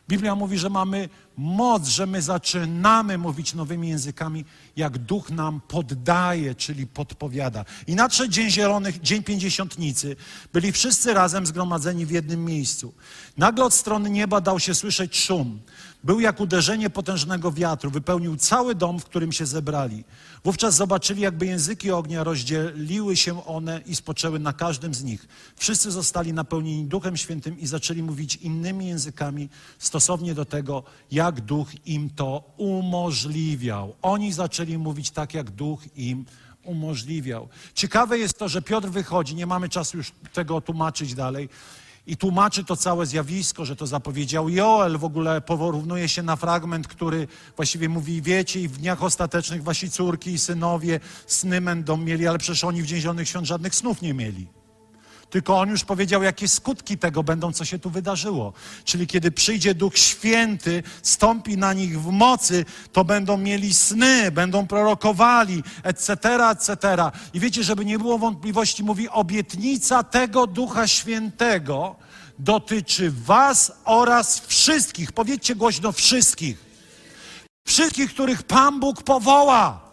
Biblia mówi, że mamy moc, że my zaczynamy mówić nowymi językami, jak duch nam poddaje, czyli podpowiada. I nadszedł Dzień Zielonych, Dzień Pięćdziesiątnicy. Byli wszyscy razem zgromadzeni w jednym miejscu. Nagle od strony nieba dał się słyszeć szum. Był jak uderzenie potężnego wiatru, wypełnił cały dom, w którym się zebrali. Wówczas zobaczyli, jakby języki ognia rozdzieliły się one i spoczęły na każdym z nich. Wszyscy zostali napełnieni Duchem Świętym i zaczęli mówić innymi językami stosownie do tego, jak Duch im to umożliwiał. Oni zaczęli mówić tak, jak Duch im umożliwiał. Ciekawe jest to, że Piotr wychodzi, nie mamy czasu już tego tłumaczyć dalej i tłumaczy to całe zjawisko, że to zapowiedział Joel, w ogóle porównuje się na fragment, który właściwie mówi, wiecie, i w dniach ostatecznych wasi córki i synowie sny będą mieli, ale przecież oni w Dzień Zielonych Świąt żadnych snów nie mieli. Tylko on już powiedział, jakie skutki tego będą, co się tu wydarzyło. Czyli kiedy przyjdzie Duch Święty, stąpi na nich w mocy, to będą mieli sny, będą prorokowali, etc., etc. I wiecie, żeby nie było wątpliwości, mówi obietnica tego Ducha Świętego dotyczy was oraz wszystkich. Powiedzcie głośno wszystkich Wszystkich, których Pan Bóg powoła.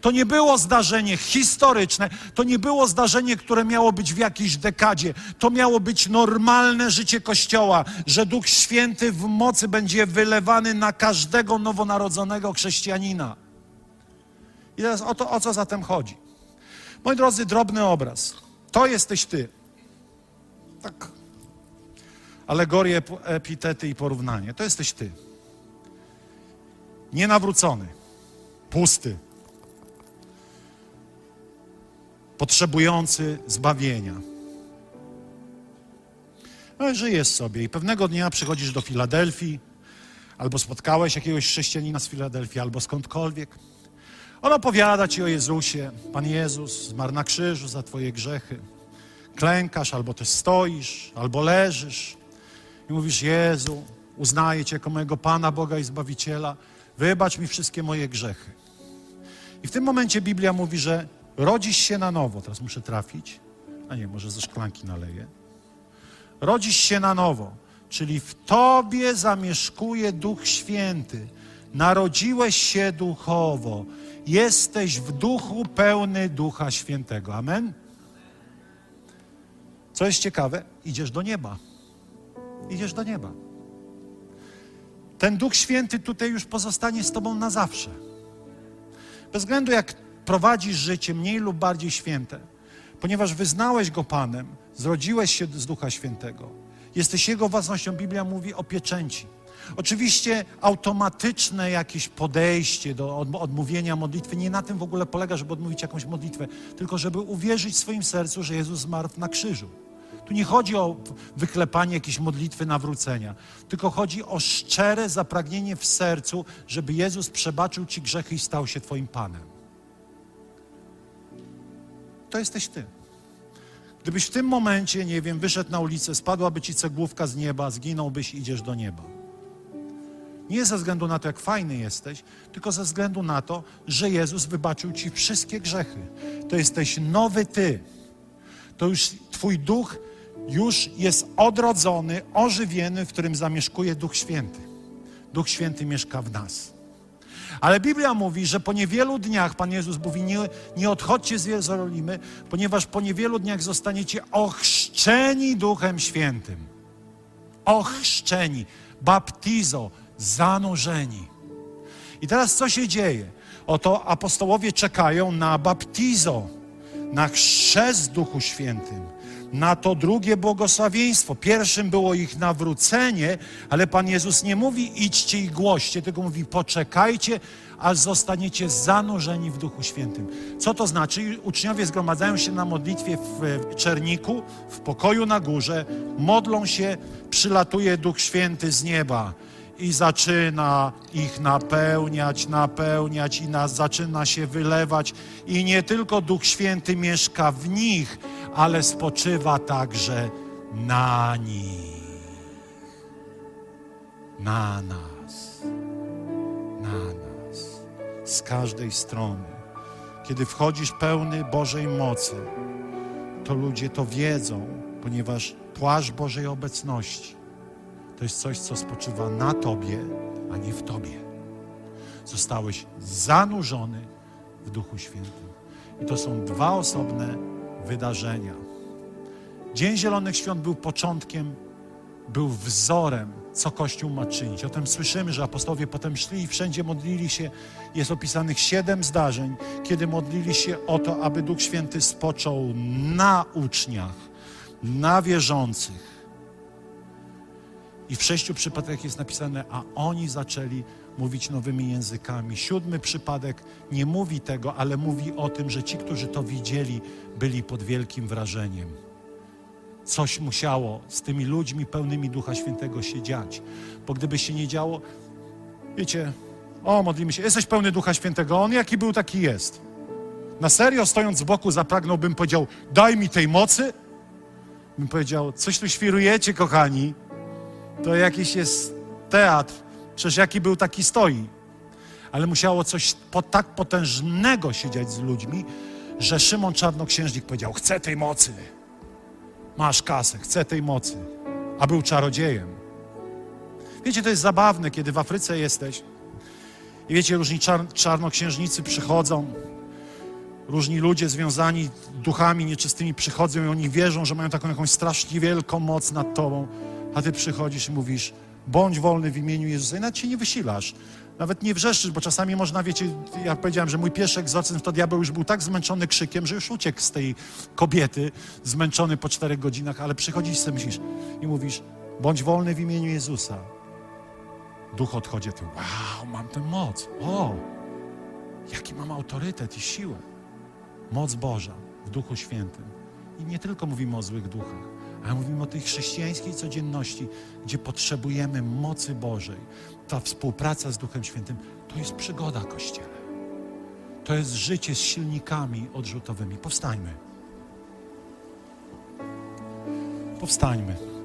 To nie było zdarzenie historyczne, to nie było zdarzenie, które miało być w jakiejś dekadzie. To miało być normalne życie Kościoła, że Duch Święty w mocy będzie wylewany na każdego nowonarodzonego chrześcijanina. I teraz o, to, o co zatem chodzi? Moi drodzy, drobny obraz. To jesteś ty. Tak. Alegorie, epitety i porównanie. To jesteś ty. Nienawrócony. Pusty potrzebujący zbawienia. No, żyjesz sobie i pewnego dnia przychodzisz do Filadelfii, albo spotkałeś jakiegoś chrześcijanina z Filadelfii, albo skądkolwiek. On opowiada ci o Jezusie. Pan Jezus zmarł na krzyżu za twoje grzechy. Klękasz, albo też stoisz, albo leżysz i mówisz: Jezu, uznaję Cię jako mojego Pana, Boga i Zbawiciela. Wybacz mi wszystkie moje grzechy. I w tym momencie Biblia mówi, że Rodzisz się na nowo. Teraz muszę trafić. A nie, może ze szklanki naleję. Rodzisz się na nowo, czyli w tobie zamieszkuje Duch Święty. Narodziłeś się duchowo. Jesteś w duchu pełny Ducha Świętego. Amen? Co jest ciekawe, idziesz do nieba. Idziesz do nieba. Ten Duch Święty tutaj już pozostanie z Tobą na zawsze. Bez względu jak prowadzisz życie mniej lub bardziej święte, ponieważ wyznałeś Go Panem, zrodziłeś się z Ducha Świętego, jesteś Jego własnością. Biblia mówi o pieczęci. Oczywiście automatyczne jakieś podejście do odmówienia modlitwy nie na tym w ogóle polega, żeby odmówić jakąś modlitwę, tylko żeby uwierzyć w swoim sercu, że Jezus zmarł na krzyżu. Tu nie chodzi o wyklepanie jakiejś modlitwy nawrócenia, tylko chodzi o szczere zapragnienie w sercu, żeby Jezus przebaczył Ci grzechy i stał się Twoim Panem to jesteś ty. Gdybyś w tym momencie, nie wiem, wyszedł na ulicę, spadłaby ci cegłówka z nieba, zginąłbyś, idziesz do nieba. Nie ze względu na to, jak fajny jesteś, tylko ze względu na to, że Jezus wybaczył ci wszystkie grzechy. To jesteś nowy ty. To już twój duch już jest odrodzony, ożywiony, w którym zamieszkuje Duch Święty. Duch Święty mieszka w nas. Ale Biblia mówi, że po niewielu dniach, Pan Jezus mówi, nie, nie odchodźcie z Jerozolimy, ponieważ po niewielu dniach zostaniecie ochrzczeni Duchem Świętym. Ochrzczeni, baptizo, zanurzeni. I teraz co się dzieje? Oto apostołowie czekają na baptizo, na chrzest Duchu Świętym na to drugie błogosławieństwo. Pierwszym było ich nawrócenie, ale Pan Jezus nie mówi idźcie i głoście, tylko mówi poczekajcie, aż zostaniecie zanurzeni w Duchu Świętym. Co to znaczy? Uczniowie zgromadzają się na modlitwie w czerniku, w pokoju na górze, modlą się, przylatuje Duch Święty z nieba i zaczyna ich napełniać, napełniać i nas zaczyna się wylewać. I nie tylko Duch Święty mieszka w nich, ale spoczywa także na nich. Na nas. Na nas. Z każdej strony. Kiedy wchodzisz pełny Bożej mocy, to ludzie to wiedzą, ponieważ płaszcz Bożej obecności to jest coś, co spoczywa na Tobie, a nie w Tobie. Zostałeś zanurzony w Duchu Świętym. I to są dwa osobne wydarzenia. Dzień Zielonych Świąt był początkiem, był wzorem, co Kościół ma czynić. O tym słyszymy, że apostowie potem szli i wszędzie modlili się. Jest opisanych siedem zdarzeń, kiedy modlili się o to, aby Duch Święty spoczął na uczniach, na wierzących. I w sześciu przypadkach jest napisane, a oni zaczęli mówić nowymi językami. Siódmy przypadek nie mówi tego, ale mówi o tym, że ci, którzy to widzieli, byli pod wielkim wrażeniem. Coś musiało z tymi ludźmi pełnymi Ducha Świętego się dziać. Bo gdyby się nie działo, wiecie, o, modlimy się, jesteś pełny Ducha Świętego, on jaki był, taki jest. Na serio, stojąc z boku, zapragnąłbym, powiedział, daj mi tej mocy. Bym powiedział, coś tu świrujecie, kochani. To jakiś jest teatr. Przecież jaki był, taki stoi. Ale musiało coś po, tak potężnego się dziać z ludźmi, że Szymon Czarnoksiężnik powiedział: Chcę tej mocy. Masz kasę, chcę tej mocy. A był czarodziejem. Wiecie, to jest zabawne, kiedy w Afryce jesteś I wiecie, różni czar, czarnoksiężnicy przychodzą, różni ludzie związani duchami nieczystymi przychodzą i oni wierzą, że mają taką jakąś strasznie wielką moc nad tobą, a ty przychodzisz i mówisz, bądź wolny w imieniu Jezusa i nawet się nie wysilasz. Nawet nie wrzeszczysz, bo czasami można, wiecie, ja powiedziałem, że mój pierwszy egzorcyzm to diabeł już był tak zmęczony krzykiem, że już uciekł z tej kobiety, zmęczony po czterech godzinach, ale przychodzisz sobie myślisz i mówisz, bądź wolny w imieniu Jezusa. Duch odchodzi, ty, wow, mam tę moc. O, jaki mam autorytet i siłę. Moc Boża w Duchu Świętym. I nie tylko mówimy o złych duchach, ale mówimy o tej chrześcijańskiej codzienności, gdzie potrzebujemy mocy Bożej. Ta współpraca z Duchem Świętym to jest przygoda Kościele. To jest życie z silnikami odrzutowymi. Powstańmy. Powstańmy.